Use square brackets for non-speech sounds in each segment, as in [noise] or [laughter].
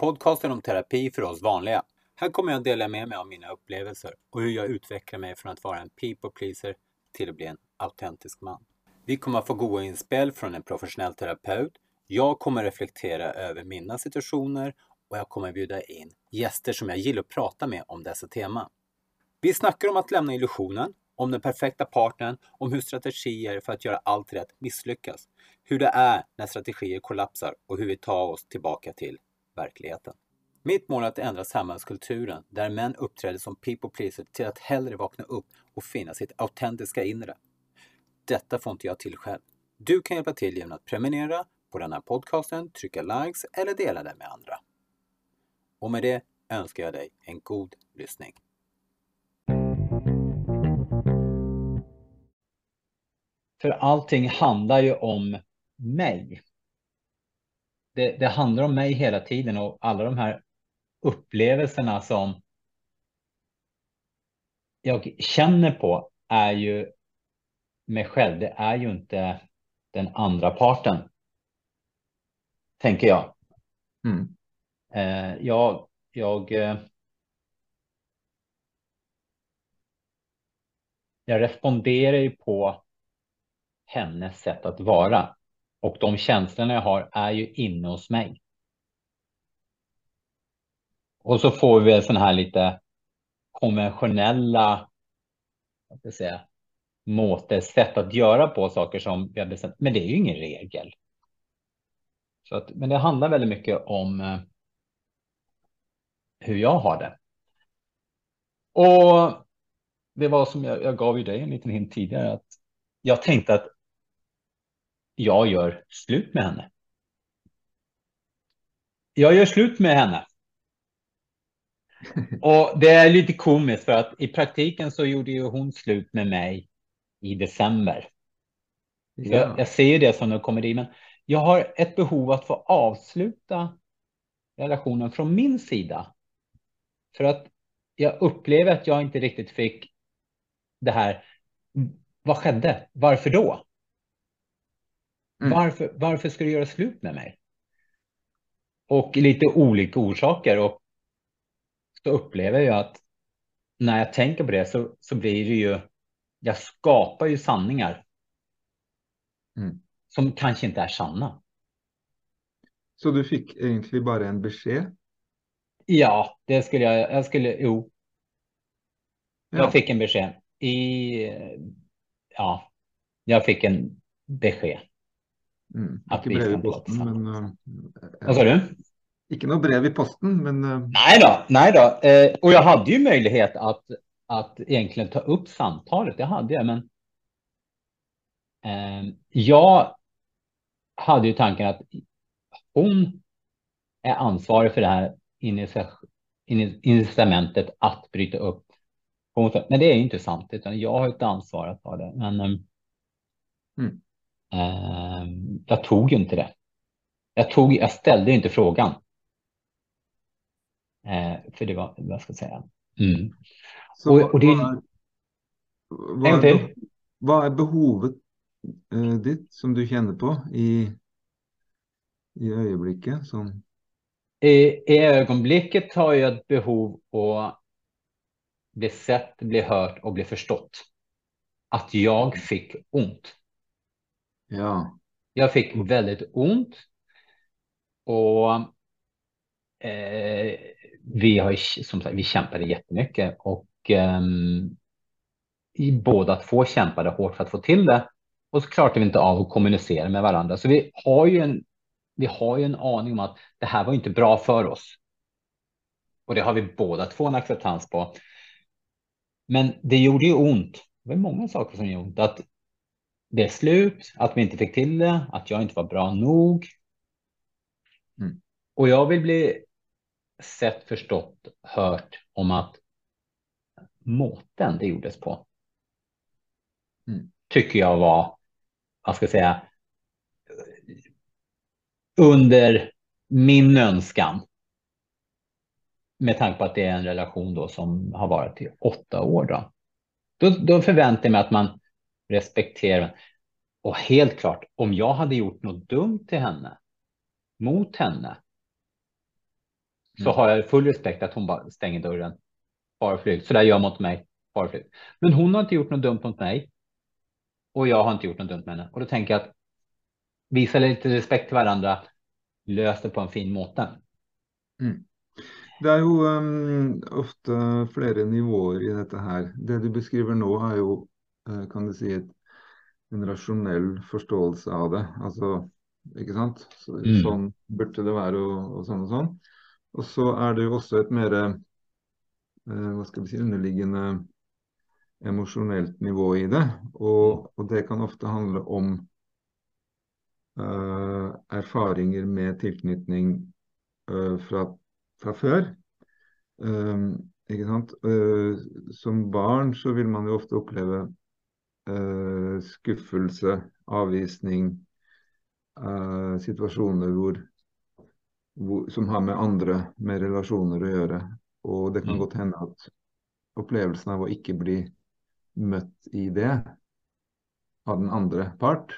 Podcasten om terapi för oss vanliga. Här kommer jag dela med mig av mina upplevelser och hur jag utvecklar mig från att vara en people pleaser till att bli en autentisk man. Vi kommer att få goda inspel från en professionell terapeut. Jag kommer reflektera över mina situationer och jag kommer bjuda in gäster som jag gillar att prata med om dessa teman. Vi snackar om att lämna illusionen, om den perfekta partnern, om hur strategier för att göra allt rätt misslyckas, hur det är när strategier kollapsar och hur vi tar oss tillbaka till verkligheten. Mitt mål är att ändra samhällskulturen där män uppträder som people pleaser till att hellre vakna upp och finna sitt autentiska inre. Detta får inte jag till själv. Du kan hjälpa till genom att prenumerera på den här podcasten, trycka likes eller dela den med andra. Och med det önskar jag dig en god lyssning. För allting handlar ju om mig. Det, det, handlar om mig hela tiden och alla de här upplevelserna som jag känner på är ju mig själv. Det är ju inte den andra parten. Tänker jag. Mm. Eh, jag, jag, eh, jag responderar ju på hennes sätt att vara. Och de känslorna jag har är ju inne hos mig. Och så får vi sådana här lite konventionella vad ska jag säga, måte, sätt att göra på saker som vi har bestämt. Men det är ju ingen regel. Så att, men det handlar väldigt mycket om eh, hur jag har det. Och det var som jag, jag gav ju dig en liten hint tidigare att jag tänkte att jag gör slut med henne. Jag gör slut med henne. Och det är lite komiskt för att i praktiken så gjorde ju hon slut med mig i december. Ja. Jag, jag ser ju det som en komedi, men jag har ett behov att få avsluta relationen från min sida. För att jag upplever att jag inte riktigt fick det här. Vad skedde? Varför då? Mm. Varför, varför ska du göra slut med mig? Och lite olika orsaker. Och så upplever jag att när jag tänker på det så, så blir det ju, jag skapar ju sanningar mm. som kanske inte är sanna. Så du fick egentligen bara en besked? Ja, det skulle jag, jag skulle, jo. Ja. Jag fick en besked i, ja, jag fick en besked. Mm. Att vi brev i posten, men... Vad sa du? Inte något brev i posten, men... Uh... Nej då, nej då. Eh, och jag hade ju möjlighet att, att egentligen ta upp samtalet, det hade jag, men eh, jag hade ju tanken att hon är ansvarig för det här incitamentet att bryta upp. Men det är inte sant, utan jag har ett ansvar att ta det. Men, ehm, mm. eh, jag tog ju inte det. Jag, tog, jag ställde inte frågan. Eh, för det var, vad ska jag säga. Mm. Så och, och det, vad, vad, är, vad är behovet eh, ditt som du känner på i, i ögonblicket? Som... I, I ögonblicket har jag ett behov att bli sett, bli hört och bli förstått. Att jag fick ont. Ja. Jag fick väldigt ont. Och eh, vi har som sagt, vi kämpade jättemycket och eh, i båda två kämpade hårt för att få till det. Och så klarade vi inte av att kommunicera med varandra. Så vi har ju en, vi har ju en aning om att det här var inte bra för oss. Och det har vi båda två en acceptans på. Men det gjorde ju ont. Det var många saker som gjorde ont. Att det slut, att vi inte fick till det, att jag inte var bra nog. Mm. Och jag vill bli sett, förstått, hört om att måten det gjordes på. Mm. Tycker jag var, vad ska jag säga, under min önskan. Med tanke på att det är en relation då som har varit i åtta år. Då, då, då förväntar jag mig att man respekterar. Och helt klart, om jag hade gjort något dumt till henne, mot henne, så har jag full respekt att hon bara stänger dörren. Farflykt. Så där gör mot mig. Farflykt. Men hon har inte gjort något dumt mot mig. Och jag har inte gjort något dumt med henne. Och då tänker jag att visa lite respekt till varandra. Lös det på en fin måte. Mm. Det är ju um, ofta flera nivåer i detta här. Det du beskriver nu är ju, kan du säga, en rationell förståelse av det. Alltså, inte sant? Så, mm. Sånn burde det vara och, och sånn och sånn. Och så är det ju också ett mer, uh, vad ska vi säga, underliggande emotionellt nivå i det. Och, och det kan ofta handla om uh, erfaringer med tilknytning uh, fra, fra før. Um, ikke sant? Uh, som barn så vil man jo ofte oppleve skuffelse, avvisning, uh, situasjoner hvor, hvor, som har med andre, med relasjoner å gjøre. Og det kan mm. godt hende at opplevelsen av å ikke bli møtt i det av den andre part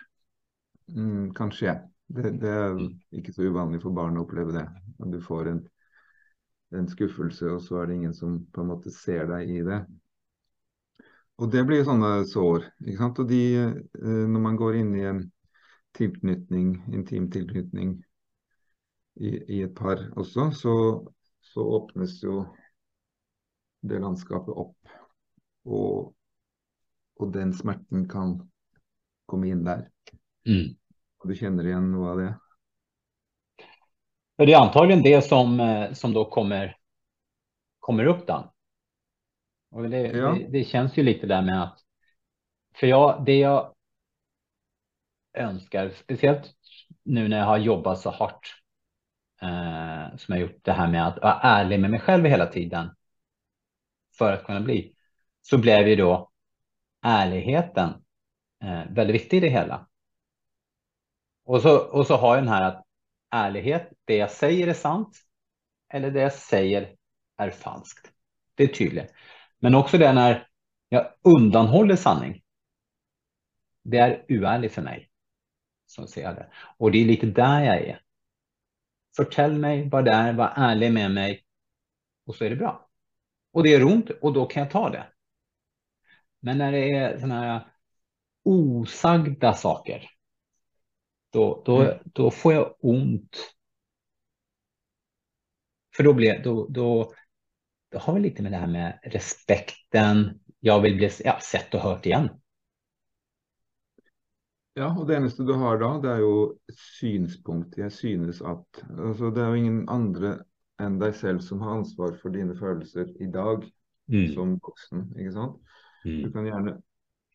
mm, kan skje. Det, det, er mm. ikke så uvanlig for barn å oppleve det. Du får en, en, skuffelse, og så er det ingen som på en måte ser deg i det. Og det blir sånne sår. ikke sant? Og de, eh, når man går inn i en tilknytning, intim tilknytning i, i et par også, så, så åpnes jo det landskapet opp. Og och den smärtan kan komma in där. Mm. Och du känner igen något av det? Det är antagligen det som, eh, som då kommer, kommer upp då. Och det, ja. det, det, känns ju lite där med att, för jag, det jag önskar, speciellt nu när jag har jobbat så hårt eh, som jag gjort det här med att vara ärlig med mig själv hela tiden för att kunna bli, så blev ju då ärligheten eh, väldigt viktig i det hela. Och så, och så har jag den här att ärlighet, det jag säger är sant eller det jag säger är falskt. Det är tydligt. Men också det när jag undanhåller sanning. Det är oärligt för mig. Som ser det. Och det är lite där jag är. Förtäll mig vad det är, var ärlig med mig och så är det bra. Och det är ont och då kan jag ta det. Men när det är sådana här osagda saker, då, då, mm. då får jag ont. För då, blir, då, då, då har vi lite med det här med respekten. Jag vill bli ja, sett och hört igen. Ja, och det enda du har då, det är ju synspunkt. Jag synes att, alltså det är ju ingen andra än dig själv som har ansvar för dina känslor idag mm. som sant? Mm. Du kan gärna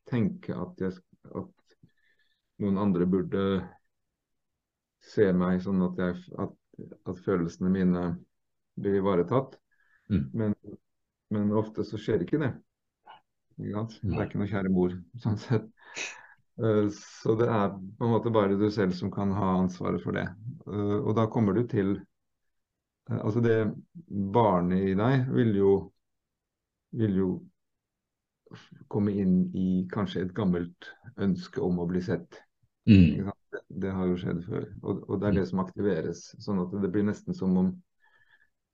tänka att, jag, att någon andra borde se mig som att, jag, att, att känslorna mina blir ivaretatt. Mm. Men, men ofta så sker inte det. Ja, det är inte någon kära mor, sånt sätt. Eh, så det är på något sätt bara du själv som kan ha ansvaret för det. Eh, och då kommer du till, eh, alltså det barnet i dig vill ju, vill ju komma in i kanske ett gammalt önske om att bli sett. Mm. Det har ju skett för och, och det är det som aktiveras så att det blir nästan som om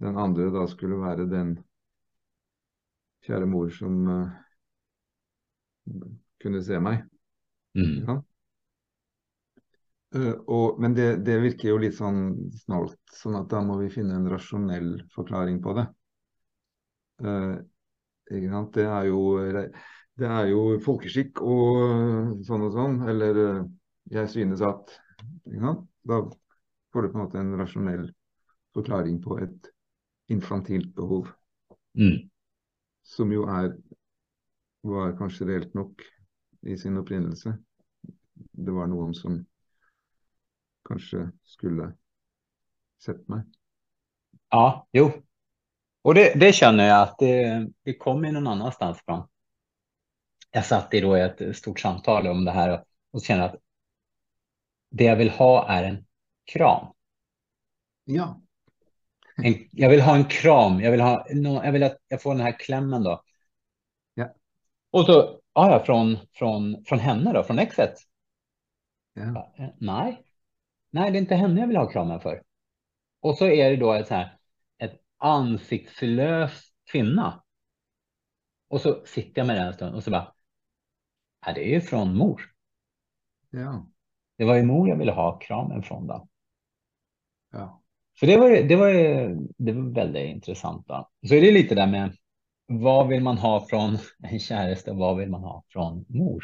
den andra då skulle vara den kära mor som uh, kunde se mig. Mm. Ja. Uh, och, men det, det virker ju lite sån snålt, så att då måste vi finna en rationell förklaring på det. Uh, det är ju, det er jo folkeskikk og sånn og sånn. Eller jeg synes at Da får du på en måte en rasjonell forklaring på et infantilt behov. Mm. Som jo er var kanskje reelt nok i sin opprinnelse. Det var noen som kanske skulle sett mig. Ja, jo, och det, det, känner jag att det, det kommer någon annanstans från. Jag satt i då ett stort samtal om det här och, och känner att det jag vill ha är en kram. Ja. En, jag vill ha en kram. Jag vill, ha, jag vill att jag får den här klämmen då. Ja. Och så, ja, från, från, från henne då, från exet. Ja. Eh, nej. Nej, det är inte henne jag vill ha kramen för. Och så är det då ett så här ett ansiktslös kvinna. Och så sitter jag med den en stund och så bara, ja, det är ju från mor. Ja. Det var ju mor jag ville ha kramen från då. Så det var, det var, det var väldigt intressant. Då. Så är det lite där med vad vill man ha från [laughs] en käresta och vad vill man ha från mor?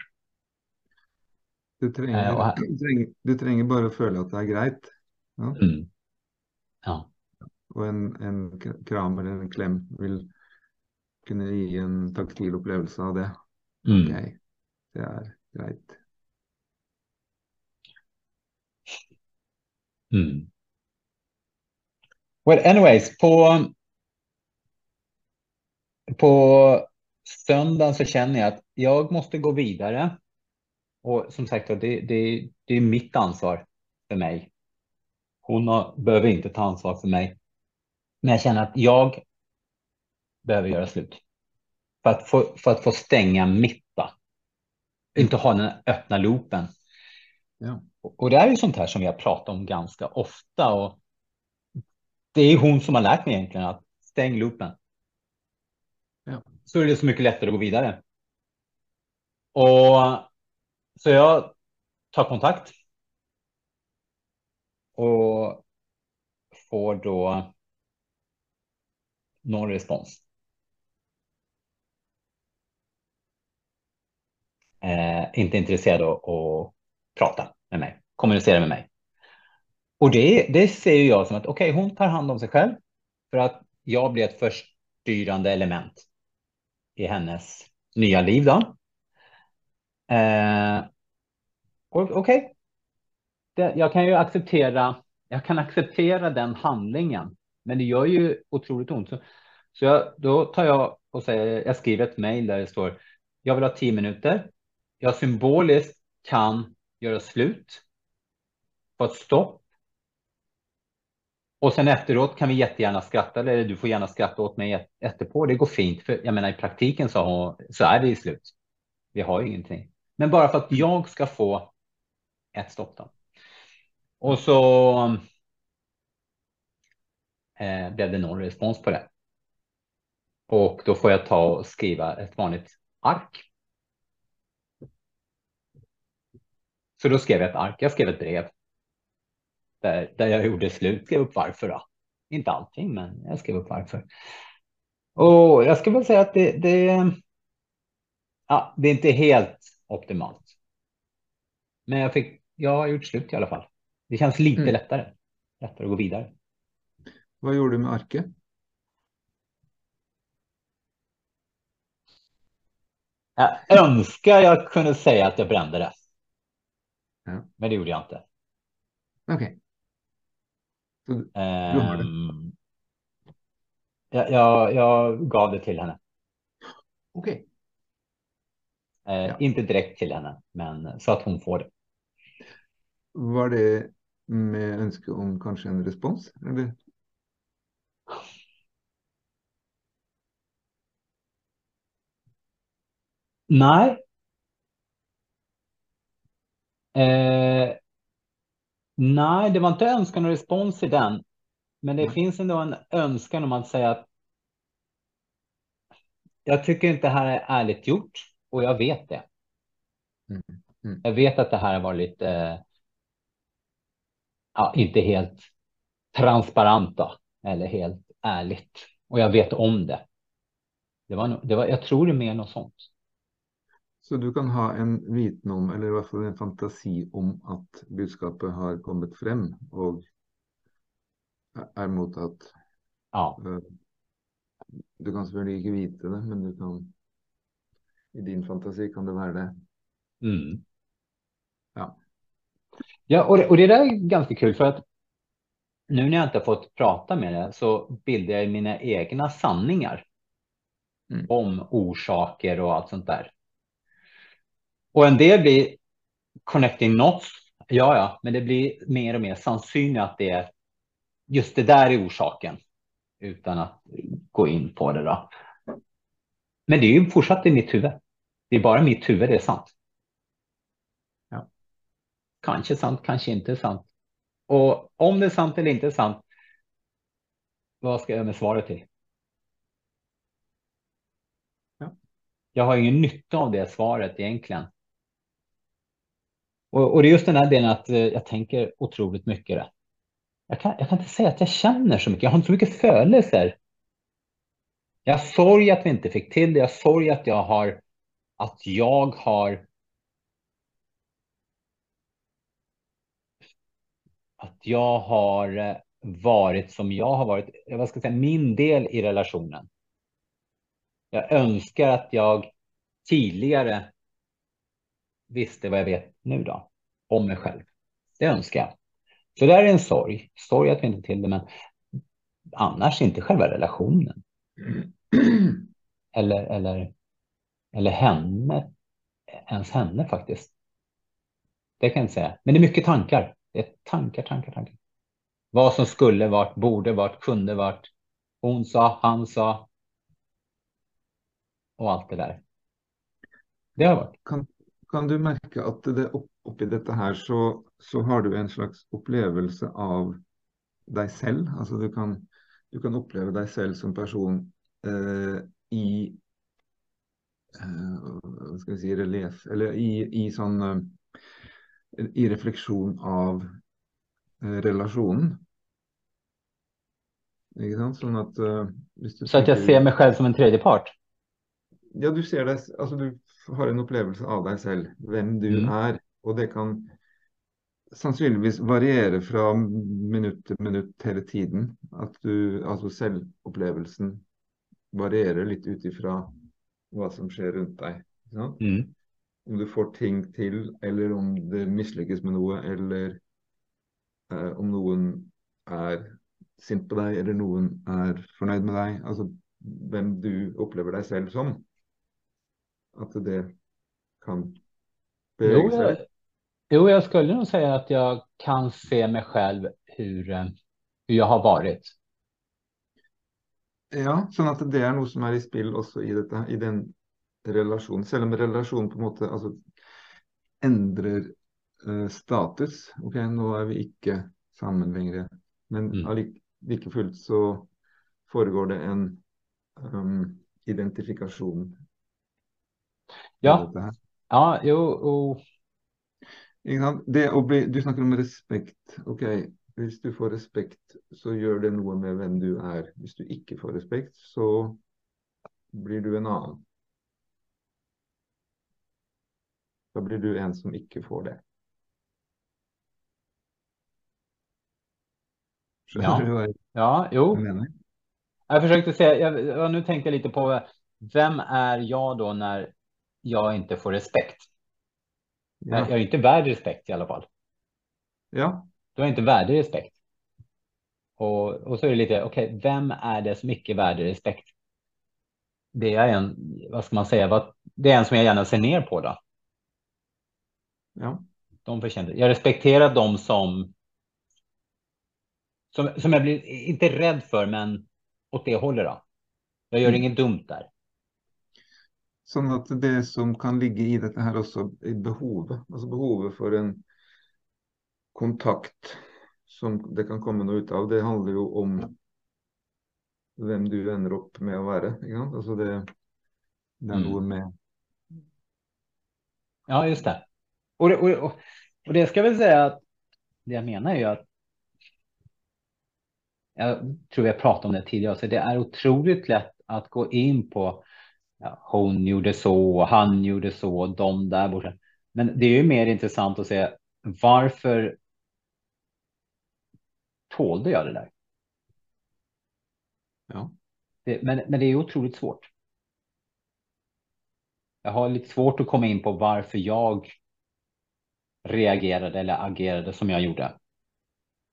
Du trenger, Eh, og her- du trenger, du trenger bare å føle at det er greit. Ja? Mm. Ja. Og en, en kram eller en klem vil kunne gi en taktil opplevelse av det. Mm. Ok, det er greit. Mm. Well, anyways, på, på söndagen så känner jag att jag måste gå vidare. Och som sagt, det, det, det är mitt ansvar för mig. Hon har, behöver inte ta ansvar för mig. Men jag känner att jag behöver göra slut. För att få, för att få stänga mitt. Inte ha den öppna loopen. Ja. Och det är ju sånt här som vi har pratat om ganska ofta. Och det är hon som har lärt mig egentligen att stäng loopen. Ja. Så är det så mycket lättare att gå vidare. Och så jag tar kontakt. Och får då någon respons. Eh, inte intresserad av att prata med mig, kommunicera med mig. Och det, det ser ju jag som att okej, hon tar hand om sig själv för att jag blir ett förstyrande element i hennes nya liv då. Eh, okej, okay. jag kan ju acceptera, jag kan acceptera den handlingen, men det gör ju otroligt ont. Så, så jag, då tar jag och säger, jag skriver ett mejl där det står, jag vill ha tio minuter. Jag symboliskt kan göra slut, få ett stopp. Och sen efteråt kan vi jättegärna skratta, eller du får gärna skratta åt mig efterpå. Det går fint, för jag menar i praktiken så, har, så är det i slut. Vi har ju ingenting. Men bara för att jag ska få ett stopp då. Och så eh, blev det någon respons på det. Och då får jag ta och skriva ett vanligt ark. Så då skrev jag ett ark, jag skrev ett brev. Där, där jag gjorde slut, skrev upp varför då. Inte allting, men jag skrev upp varför. Och jag ska väl säga att det, det, ja, det är inte helt optimalt. Men jag, fick, jag har gjort slut i alla fall. Det känns lite Mm. lättare. Lättare att gå vidare. Hva gjorde du med arket? Jag önskar jag kunde säga att jag brände det. Ja. Men det gjorde jag inte. Ok. Så du, har det. Ehm, jag, jag, jag gav det till henne. ok. Eh, Ja. Inte direkt till henne, men så att hon får det. Var det med ønske om kanskje en respons, eller? Nej. Eh, nej, det var inte önskan och respons i den. Men det Nej. finns ändå en önskan om att säga att jag tycker inte det här är ärligt gjort och jag vet det. Mm, mm. Jag vet att det här var lite, eh, ja, inte helt transparent då, eller helt ärligt. Och jag vet om det. Det var, det var, jag tror det är mer något sånt. Så du kan ha en viten om, eller i hvert fall en fantasi om at budskapet har kommet frem og er mottatt. Ja, Eh, Du kan selvfølgelig ikke vite det, men du kan I din fantasi kan det være det. mm. Ja. Ja, och det, och det där är ganska kul för att nu när jag inte har fått prata med det så bildar jag mina egna sanningar Mm. om orsaker och allt sånt där. Och en del blir connecting knots, ja, ja, men det blir mer och mer sannsynligt att det är just det där är orsaken utan att gå in på det då. Men det är ju fortsatt i mitt huvud. Det är bara mitt huvud det är sant. Ja. Kanske sant, kanske inte sant. Och om det är sant eller inte sant. vad ska jag med svaret till? Ja. Jag har ingen nytta av det svaret egentligen. Och, och det är just den här delen att eh, jag tänker otroligt mycket. Jag kan, jag kan inte säga att jag känner så mycket. Jag har inte så mycket födelser. Jag sorg att vi inte fick till det. Jag sorg att jag har att jag har att jag har eh, varit som jag har varit, eh, vad ska jag säga, min del i relationen. Jag önskar att jag tidigare visste vad jag vet nu då, om mig själv. Det önskar jag. Så det är en sorg. Sorg att vi inte till det, men annars inte själva relationen. Eller, eller, eller henne, ens henne faktiskt. Det kan jag inte säga. Men det är mycket tankar. Det är tankar, tankar, tankar. Vad som skulle varit, borde varit, kunde varit. Hon sa, han sa. Och allt det där. Det har varit. Kan, du märka att det upp, i detta här så, så har du en slags upplevelse av dig själv. Alltså du kan, du kan uppleva dig själv som person eh, i eh, vad ska vi säga, relief, eller i, i sån eh, i reflektion av eh, relationen. Sånn at, uh, så att jag ser mig själv som en tredje part? Ja, du ser det, alltså du har en upplevelse av dig själv, vem du mm. är. Och det kan sannsynligvis variere fra minutt til minutt hele tiden. At du, altså selvopplevelsen varierer litt ut ifra hva som skjer rundt deg. Mm. Om du får ting til, eller om det mislykkes med noe, eller eh, om noen er sint på deg, eller noen er fornøyd med deg. Altså hvem du opplever deg selv som. Att det kan bevega sig. Jo, jag skulle nog säga att jag kan se mig själv hur, eh, hur jag har varit. Ja, så att det är något som är i spel också i, detta, i den relationen. Selv om relation på något sätt alltså, ändrar uh, status. Ok, nu är vi inte samman längre. Men mm. lika fullt så föregår det en um, identifikation. Ja, ja jo, och det å bli, du snakker om respekt. Ok, Hvis du får respekt, så gjør det noe med hvem du er. Hvis du ikke får respekt, så blir du en annen. Da blir du en som ikke får det. Ja. ja, jo. Jag försökte säga, jag, jag, nu tänkte jag lite på vem är jag då när jag inte får respekt? Ja. Jag är inte värd respekt i alla fall. Ja. Du är inte värd respekt. Och, och så är det lite, okej, okay, vem är det som icke är värd respekt? Det är en, vad ska man säga, det är en som jag gärna ser ner på då. Ja. De förtjänar Jag respekterar dem som, som, som jag blir, inte rädd för, men åt det hållet då. Jag gör mm. inget dumt där. Sånn at det som kan ligge i dette her også, i behovet, altså behovet for en kontakt som det kan komme noe ut av, det handler jo om hvem du ender opp med å være. Ikke sant? Altså det, det er noe mm. med Ja, just det. Och, det, och, och det ska jag väl säga att det jag menar är ju att jag tror jag pratade om det tidigare, så det är otroligt lätt att gå in på ja, hon gjorde så, han gjorde så, de där borta. Men det är ju mer intressant att se varför tålde jag det där? Ja. Det, men, men det är otroligt svårt. Jag har lite svårt att komma in på varför jag reagerade eller agerade som jag gjorde.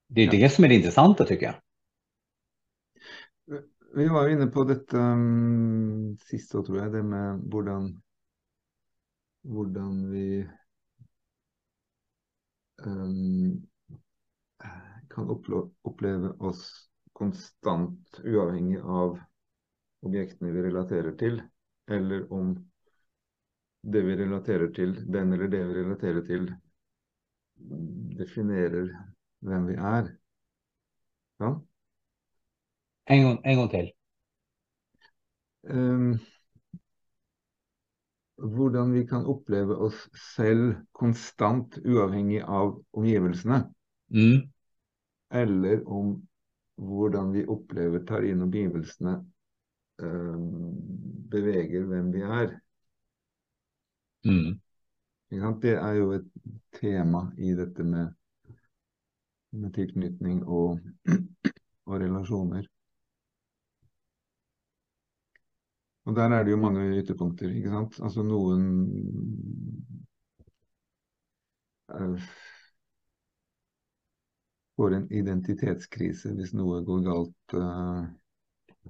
Det är ja. det som är det intressanta tycker jag. Vi var inne på detta um, ehm, tror jag, det med hur vi um, kan uppleva oss konstant uavhengig av objekten vi relaterar till, eller om det vi relaterar till, den eller det vi relaterar till, definierar vem vi är. Ja? En gång, en gång till. Um, hvordan vi kan oppleve oss selv konstant uavhengig av omgivelsene. Mm. Eller om hvordan vi opplever tar inn omgivelsene um, beveger hvem vi er. Mm. Det er jo et tema i dette med, med tilknytning og, og relasjoner. Og der er det jo mange ytterpunkter, ikke sant. Altså noen uh, får en identitetskrise hvis noe går galt uh,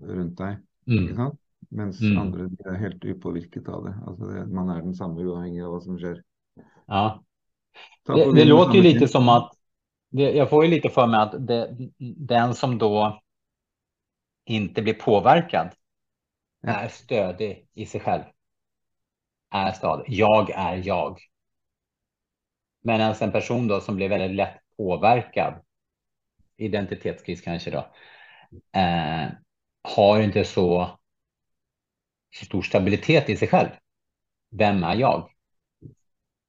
rundt deg. Mm. Ikke sant? Mens Mm. andre er helt upåvirket av det. Altså det. Man er den samme uavhengig av hva som skjer. Ja. Det, det låter ju lite som att, det, jag får ju lite för mig att det, den som då inte blir påverkad är stödig i sig själv. Är stadig. Jag är jag. Medan en person då som blir väldigt lätt påverkad, identitetskris kanske då, eh, har inte så, så stor stabilitet i sig själv. Vem är jag?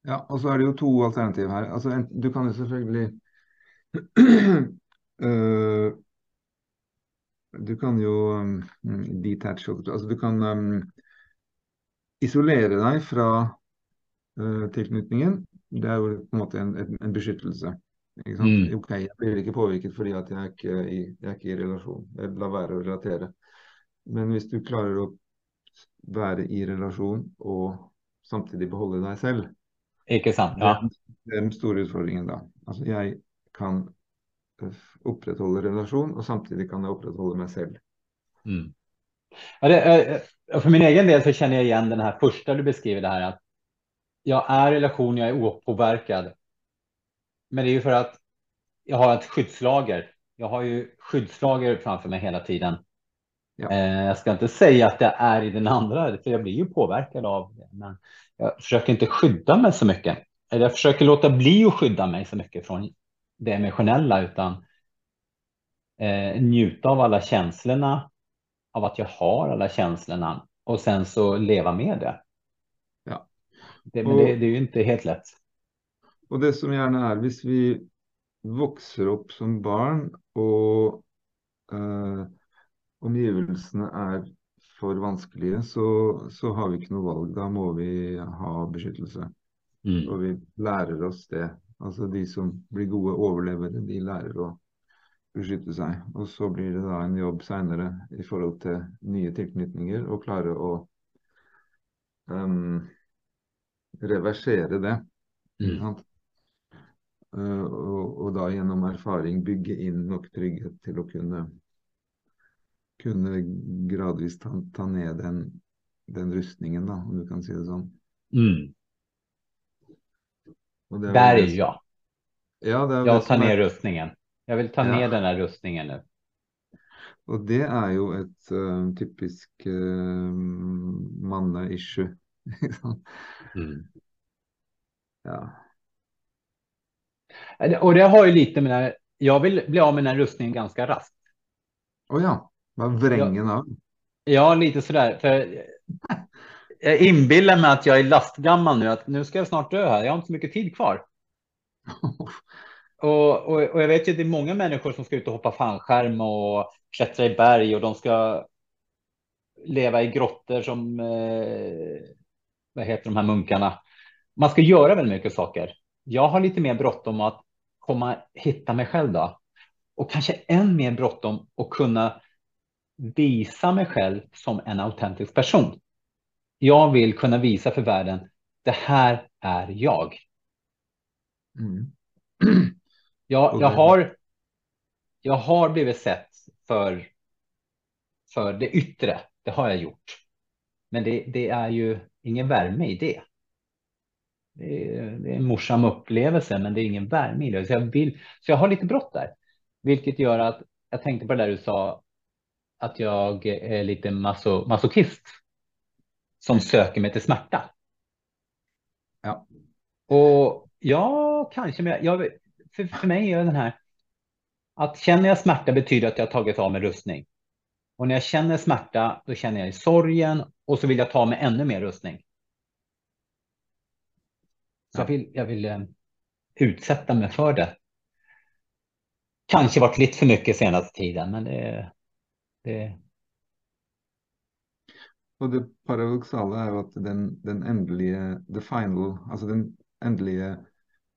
Ja, och så är det ju två alternativ här. Alltså, du kan ju såklart bli uh, [clears throat] Du kan jo um, detach Altså, du kan um, isolere deg fra øh, tilknytningen. Det er jo på en måte en, en, beskyttelse. Mm. Ok, jeg blir ikke påvirket fordi at jeg er ikke i, jeg er ikke i relasjon. Jeg lar være å relatere. Men hvis du klarer å være i relasjon og samtidig beholde deg selv, Ikke sant? Ja. det er den store utfordringen da. Altså jeg kan eh, opprettholde relasjon, og samtidig kan jeg opprettholde meg selv. Mm. Ja, det, eh, eh, för min egen del så känner jag igen den här första du beskriver det här att jag är i relation, jag är opåverkad. Men det är ju för att jag har ett skyddslager. Jag har ju skyddslager framför mig hela tiden. Ja. Eh, jag ska inte säga att jag är i den andra, för jag blir ju påverkad av det. Men jag försöker inte skydda mig så mycket. Eller jag försöker låta bli att skydda mig så mycket från det emotionella, utan eh, njuta av alla känslorna, av att jag har alla känslorna och sen så leva med det. Ja. det men Och- det, det är ju inte helt lätt. Og det som gjerne er, hvis vi vokser opp som barn og eh, omgivelsene er for vanskelige, så, så har vi ikke noe valg. Da må vi ha beskyttelse. Mm. Og vi lærer oss det. Altså de som blir gode overlevere, de lærer å beskytte seg. Og så blir det da en jobb seinere i forhold til nye tilknytninger å klare å ehm, reversere det. Mm. Eh, og, og da gjennom erfaring bygge inn nok trygghet til å kunne kunne gradvis ta, ta ned den, den rustningen, da, om du kan si det sånn. Mm. Og det er vel Där är jag. Ja, det Jag tar er- ner rustningen. Jag vill ta Ja. ner den här rustningen nu. Og det er jo et eh, typisk uh, manne-issue. ikke [laughs] sant? Mm. ja. Och det har ju lite med här, jag vill bli av med den här rustningen ganska raskt. Å ja. Hva vrengen av? Ja, lite sådär. För [laughs] jag inbillar mig att jag är lastgammal nu, att nu ska jag snart dö här. Jag har inte så mycket tid kvar. [laughs] Och, och, och jag vet ju att det är många människor som ska ut och hoppa fallskärm och klättra i berg och de ska leva i grottor som, eh, vad heter de här munkarna? Man ska göra väldigt mycket saker. Jag har lite mer bråttom att komma hitta mig själv då. Och kanske än mer bråttom att kunna visa mig själv som en autentisk person. Jag vill kunna visa för världen, det här är jag. Mm. [clears throat] Jag, jag, har, jag har blivit sett för, för det yttre. Det har jag gjort. Men det, det är ju ingen värme i det. Det är, det är en morsam upplevelse, men det är ingen värme i det. Så jag, vill, så jag har lite brått där. Vilket gör att jag tänkte på det där du sa, att jag är lite maso, masochist. Som söker mig till smärta. Ja. Och ja, kanske, men jag, för, för mig är den här att känner jag smärta betyder att jag har tagit av mig rustning. Och när jag känner smärta, då känner jag sorgen och så vill jag ta med ännu mer rustning. Så ja. jag vill, jag vill eh, utsätta mig för det. Kanske varit lite för mycket senaste tiden, men det, det... Och det paradoxala är att den, den ändliga, the final, alltså den ändliga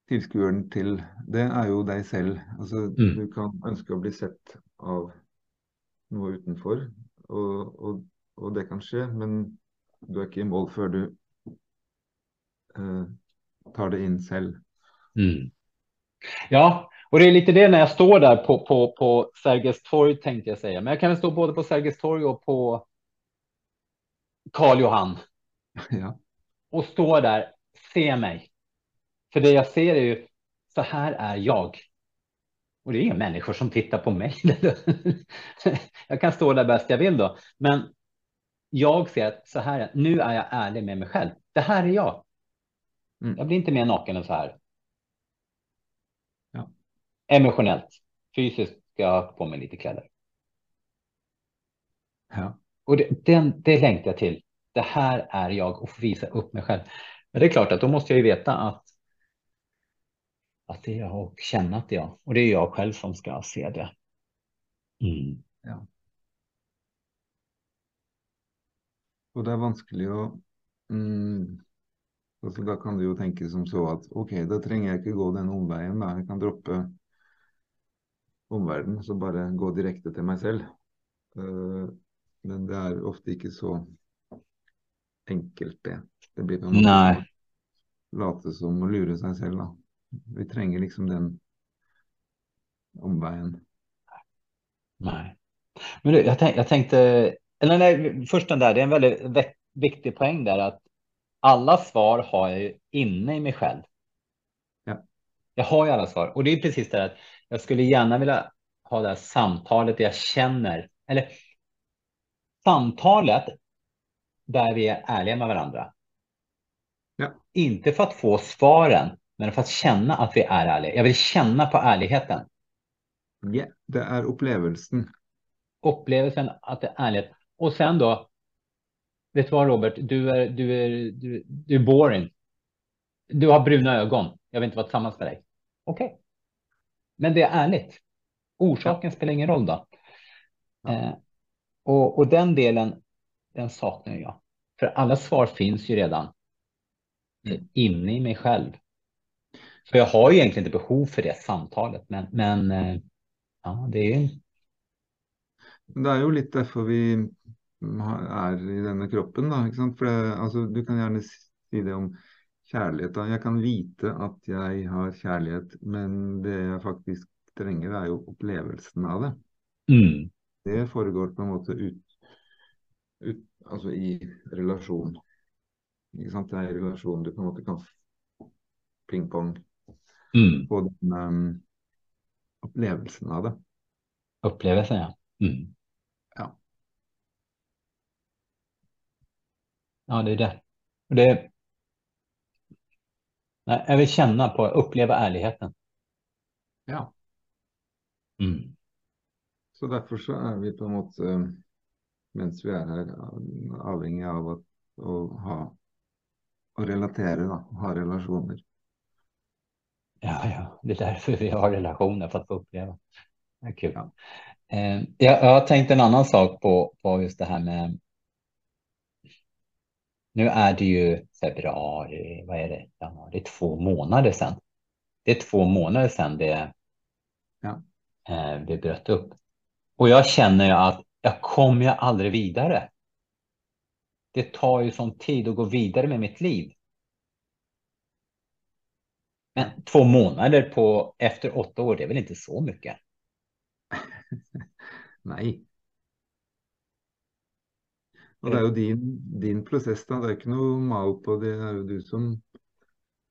tilskueren till det är ju dig själv. Alltså, mm. Du kan önska att bli sett av något utanför och, och, och det kan ske, men du är inte i mål för du eh, tar det in själv. Mm. Ja, och det är lite det när jag står där på, på, på Sergels torg tänkte jag säga. Men jag kan väl stå både på Sergels torg och på Karl Johan. [laughs] Ja. Och stå där, se mig. För det jag ser är ju, så här är jag. Och det är inga människor som tittar på mig. [laughs] jag kan stå där bäst jag vill då. Men jag ser att så här, nu är jag ärlig med mig själv. Det här är jag. Mm. Jag blir inte mer naken än så här. Ja. Emotionellt. Fysiskt ska jag ha på mig lite kläder. Ja. Och det, den, det längtar jag till. Det här är jag och visa upp mig själv. Men det är klart att då måste jag ju veta att att det är jag och känna att det är jag. Och det är jag själv som ska se det. Mm. Ja. Och det är vanskligt att mm, alltså då kan du ju tänka som så att okej, okay, då tränger jag inte gå den omvägen. Då. Jag kan droppa omvärlden så bara gå direkt till mig själv. Uh, men det är ofta inte så enkelt det. Det blir på Nej. låta som att lura sig själv. Då. Vi tränger liksom den omvägen. Nej. Men du, jag, tänk, jag tänkte, eller nej, först den där, det är en väldigt viktig poäng där att alla svar har jag ju inne i mig själv. Ja. Jag har ju alla svar och det är precis det att jag skulle gärna vilja ha det här samtalet där jag känner, eller samtalet där vi är ärliga med varandra. Ja. Inte för att få svaren, men för att känna att vi är ärliga. Jag vill känna på ärligheten. Ja, det är upplevelsen. Upplevelsen att det är ärlighet. Och sen då, vet du vad Robert, du är, du är, du, du är boring. Du har bruna ögon. Jag vill inte vara tillsammans med dig. Okej. Okay. Men det är ärligt. Orsaken ja. spelar ingen roll då. Ja. Eh, och, och den delen, den saknar jag. För alla svar finns ju redan mm. inne i mig själv. För jag har ju egentligen inte behov för det samtalet, men, men eh, ja, det är. Det är ju lite därför vi är i denna kroppen, då, för det, alltså, du kan gärna säga det om kärlek. Då. Jag kan veta att jag har kärlek, men det jag faktiskt tränger är ju upplevelsen av det. Mm. Det föregår på något sätt ut, ut alltså i relation. Ikke sant? Det är i relation du på något sätt kan pingpong Mm. På den um, upplevelsen av det. Upplevelsen, ja. Mm. Ja. Ja, det är det. det nej, jag vill känna på, uppleva ärligheten. Ja. Mm. Så därför så är vi på något sätt, medan vi är här, avhängiga av att, att ha och relatera, då, ha relationer. Ja, ja, det är därför vi har relationer för att få uppleva. Det är kul. Ja. Eh, jag, jag har tänkt en annan sak på, på just det här med. Nu är det ju februari, vad är det? Ja, det är två månader sedan. Det är två månader sedan det. Ja. Eh, vi bröt upp och jag känner ju att jag kommer ju aldrig vidare. Det tar ju sån tid att gå vidare med mitt liv. Men två månader på efter åtta år, det är väl inte så mycket? [laughs] Nej. Och det är ju din, din process, då. det är inte något mal på det, det är ju du som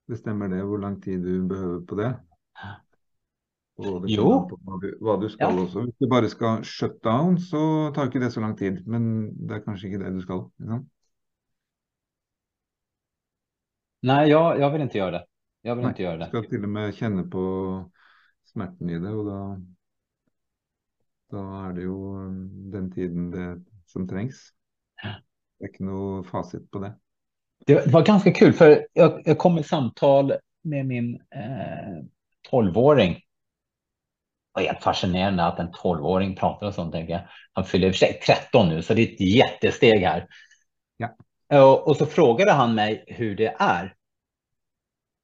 bestämmer det, hur lång tid du behöver på det. Jo. Vad, du, vad du ska ja. också. Om du bara ska shut down så tar inte det så lång tid, men det är kanske inte det du ska. Ja? Nej, jag, jag vill inte göra det. Jag vill Nej, inte göra det. Ska till och med känna på smärtan i det och då. Da er det jo den tiden det som trengs. Det är inte någon facit på det. Det var ganska kul för jag, jag kom i samtal med min eh, 12-åring. Var helt fascinerande att en 12-åring pratar och sånt. Tänker jag. Han fyller i och för sig 13 nu, så det är ett jättesteg här. Ja. Och, och så frågade han mig hur det är.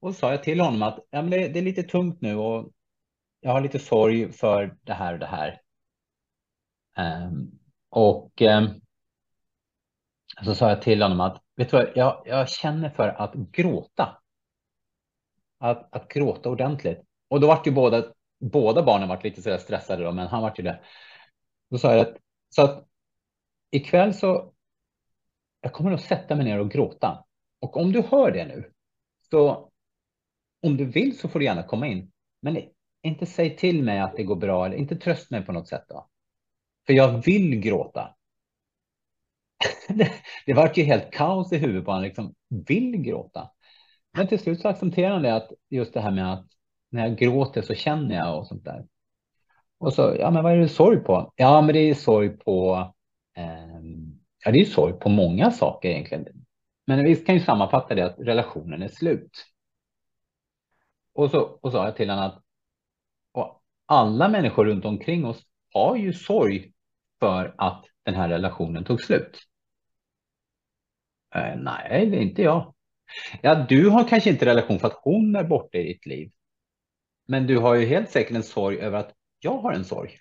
Och så sa jag till honom att ja, men det, det, är lite tungt nu och jag har lite sorg för det här och det här. Um, och um, så sa jag till honom att vet du vad, jag, jag känner för att gråta. Att, att gråta ordentligt. Och då vart ju båda, båda barnen vart lite sådär stressade då, men han vart ju det. Då sa jag att så att ikväll så jag kommer att sätta mig ner och gråta. Och om du hör det nu, så om du vill så får du gärna komma in. Men inte säg till mig att det går bra eller inte tröst mig på något sätt då. För jag vill gråta. det, [laughs] det vart ju helt kaos i huvudet på honom, liksom vill gråta. Men till slut så accepterade han det att just det här med att när jag gråter så känner jag och sånt där. Och så, ja men vad är det sorg på? Ja men det är sorg på, eh, ja det är sorg på många saker egentligen. Men vi kan ju sammanfatta det att relationen är slut. Och så och sa jag till honom att alla människor runt omkring oss har ju sorg för att den här relationen tog slut. Eh, nej, det är inte jag. Ja, du har kanske inte relation för att hon är borta i ditt liv. Men du har ju helt säkert en sorg över att jag har en sorg.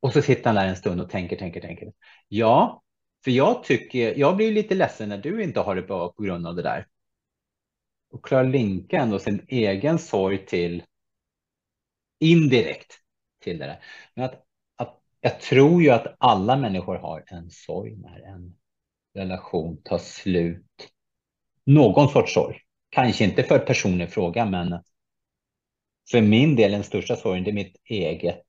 Och så sitter han där en stund och tänker, tänker, tänker. Ja, för jag tycker, jag blir lite ledsen när du inte har det bra på grund av det där. Och klarar linka ändå sin egen sorg till indirekt till det där. Men att jag tror ju att alla människor har en sorg när en relation tar slut. Någon sorts sorg. Kanske inte för personen i fråga, men för min del den största sorgen, det är mitt eget,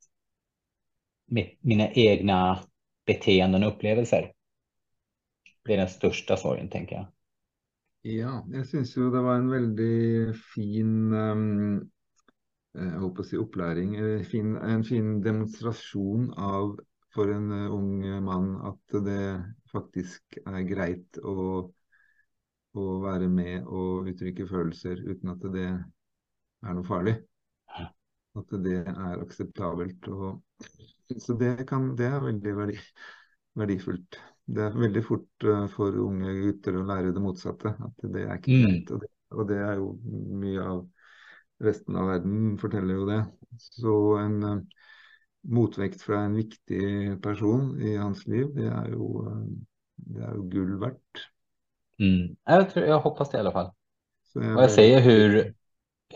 mitt, mina egna beteenden och upplevelser. Det är den största sorgen, tänker jag. Ja, jag syns ju det var en väldigt fin um, jag hoppas håper å en fin, en fin av för en eh, ung man att det faktiskt är grejt att å være med og uttrykke følelser uten at det er noe farlig. At det er akseptabelt. Og, så det, kan, det er veldig verdi, verdifullt. Det er veldig fort uh, for unge gutter å lære det motsatte. At det er ikke mm. greit. Og det, og det er jo mye av resten av världen forteller ju det. Så en uh, motvekt från en viktig person i hans liv, det är ju, uh, det är ju guld värt. Mm. Jag, tror, jag hoppas det i alla fall. Så och jag säger hur,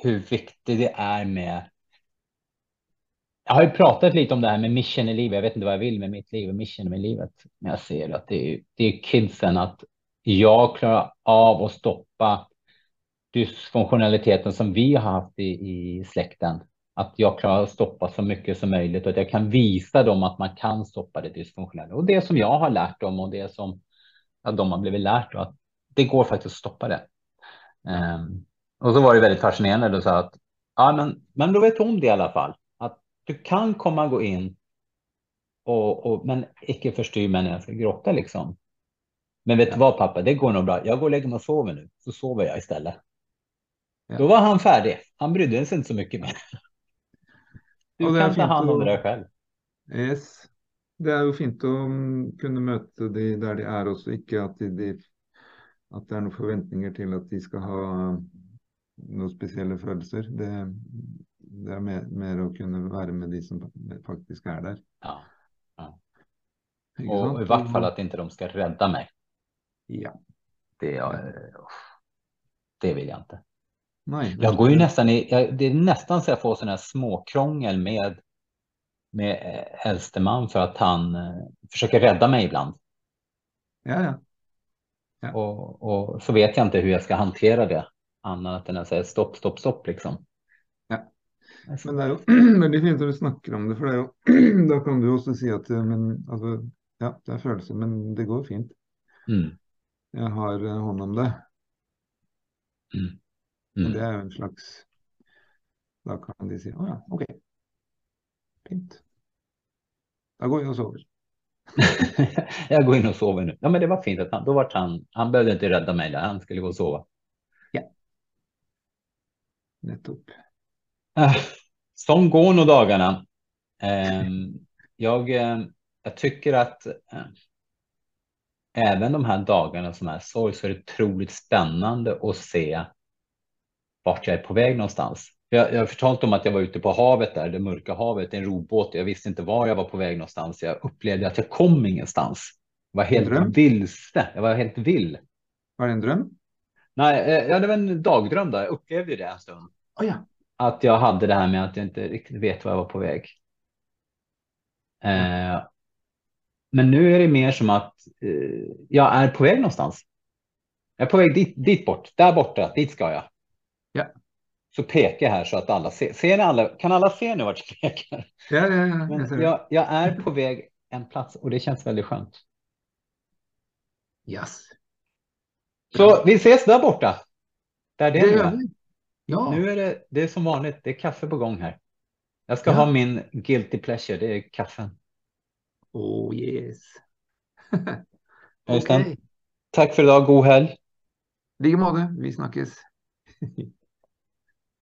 hur viktigt det är med jag har ju pratat lite om det här med mission i livet. Jag vet inte vad jag vill med mitt liv och mission med livet. Men jag ser att det är, det är kidsen att jag klarar av att stoppa dysfunktionaliteten som vi har haft i, i släkten. Att jag klarar att stoppa så mycket som möjligt och att jag kan visa dem att man kan stoppa det dysfunktionella. Och det som jag har lärt dem och det som ja, de har blivit lärt att det går faktiskt att stoppa det. Um, och så var det väldigt fascinerande då sa att ja, men, men då vet hon det i alla fall. Att du kan komma och gå in och, och men icke förstyr människan ska gråta liksom. Men vet du vad pappa, det går nog bra. Jag går och lägger mig och sover nu, så sover jag istället. Ja. Då var han färdig. Han brydde sig inte så mycket mer. Du kan ta hand om det själv. Yes. Det är ju fint att kunna möta de där de är också, inte att, de, att det är några förväntningar till att de ska ha några speciella födelser. Det, det är mer, mer, att kunna vara med de som faktiskt är där. Ja. ja. Och i vart fall att inte de ska rädda mig. Ja. Det, det vill jag inte. Nej, jag går ju nästan i, jag, det är nästan så jag får sådana här småkrångel med, med eh, äldste man för att han eh, försöker rädda mig ibland. Ja, ja. Ja. Och, och, så vet jag inte hur jag ska hantera det annat än att säga stopp, stopp, stopp liksom. Ja. Men det är ju [clears throat] väldigt fint att du snackar om det, för det är ju, [clears throat] då kan du också säga att men, alltså, ja, det är födelser, men det går fint. Mm. Jag har eh, hand om det. Mm. Mm. Det är en slags, då kan de säga, oh ja, okej. Okay. Fint. Jag går in och sover. Jag går in och sover nu. Ja, men det var fint att han, då vart han, han behövde inte rädda mig där, han skulle gå och sova. Ja. Nettopp. Äh, som går nog dagarna. Ehm, jag, eh, jag tycker att eh, även de här dagarna som är sorg så är det otroligt spännande att se vart jag är på väg någonstans. Jag, jag har förtalat om att jag var ute på havet där, det mörka havet, en robåt. Jag visste inte var jag var på väg någonstans. Jag upplevde att jag kom ingenstans. Jag var helt vilse. Jag var helt vill. Var det en dröm? Nej, eh, ja, det var en dagdröm. Då. Jag upplevde det en stund. Oh, ja. Att jag hade det här med att jag inte riktigt vet var jag var på väg. Eh, men nu är det mer som att eh, jag är på väg någonstans. Jag är på väg dit, dit bort, där borta, dit ska jag. Ja. Så pekar jag här så att alla ser. ser ni alla, kan alla se nu vart jag pekar? Ja, ja, ja. Jag, jag, jag, är på väg en plats och det känns väldigt skönt. Yes. Så vi ses där borta. Där det, det är. Ja. Nu är det, det är som vanligt, det är kaffe på gång här. Jag ska ja. ha min guilty pleasure, det är kaffen. Oh yes. [laughs] okay. Tack för idag, god helg. Like måte, vi snakkes. [laughs]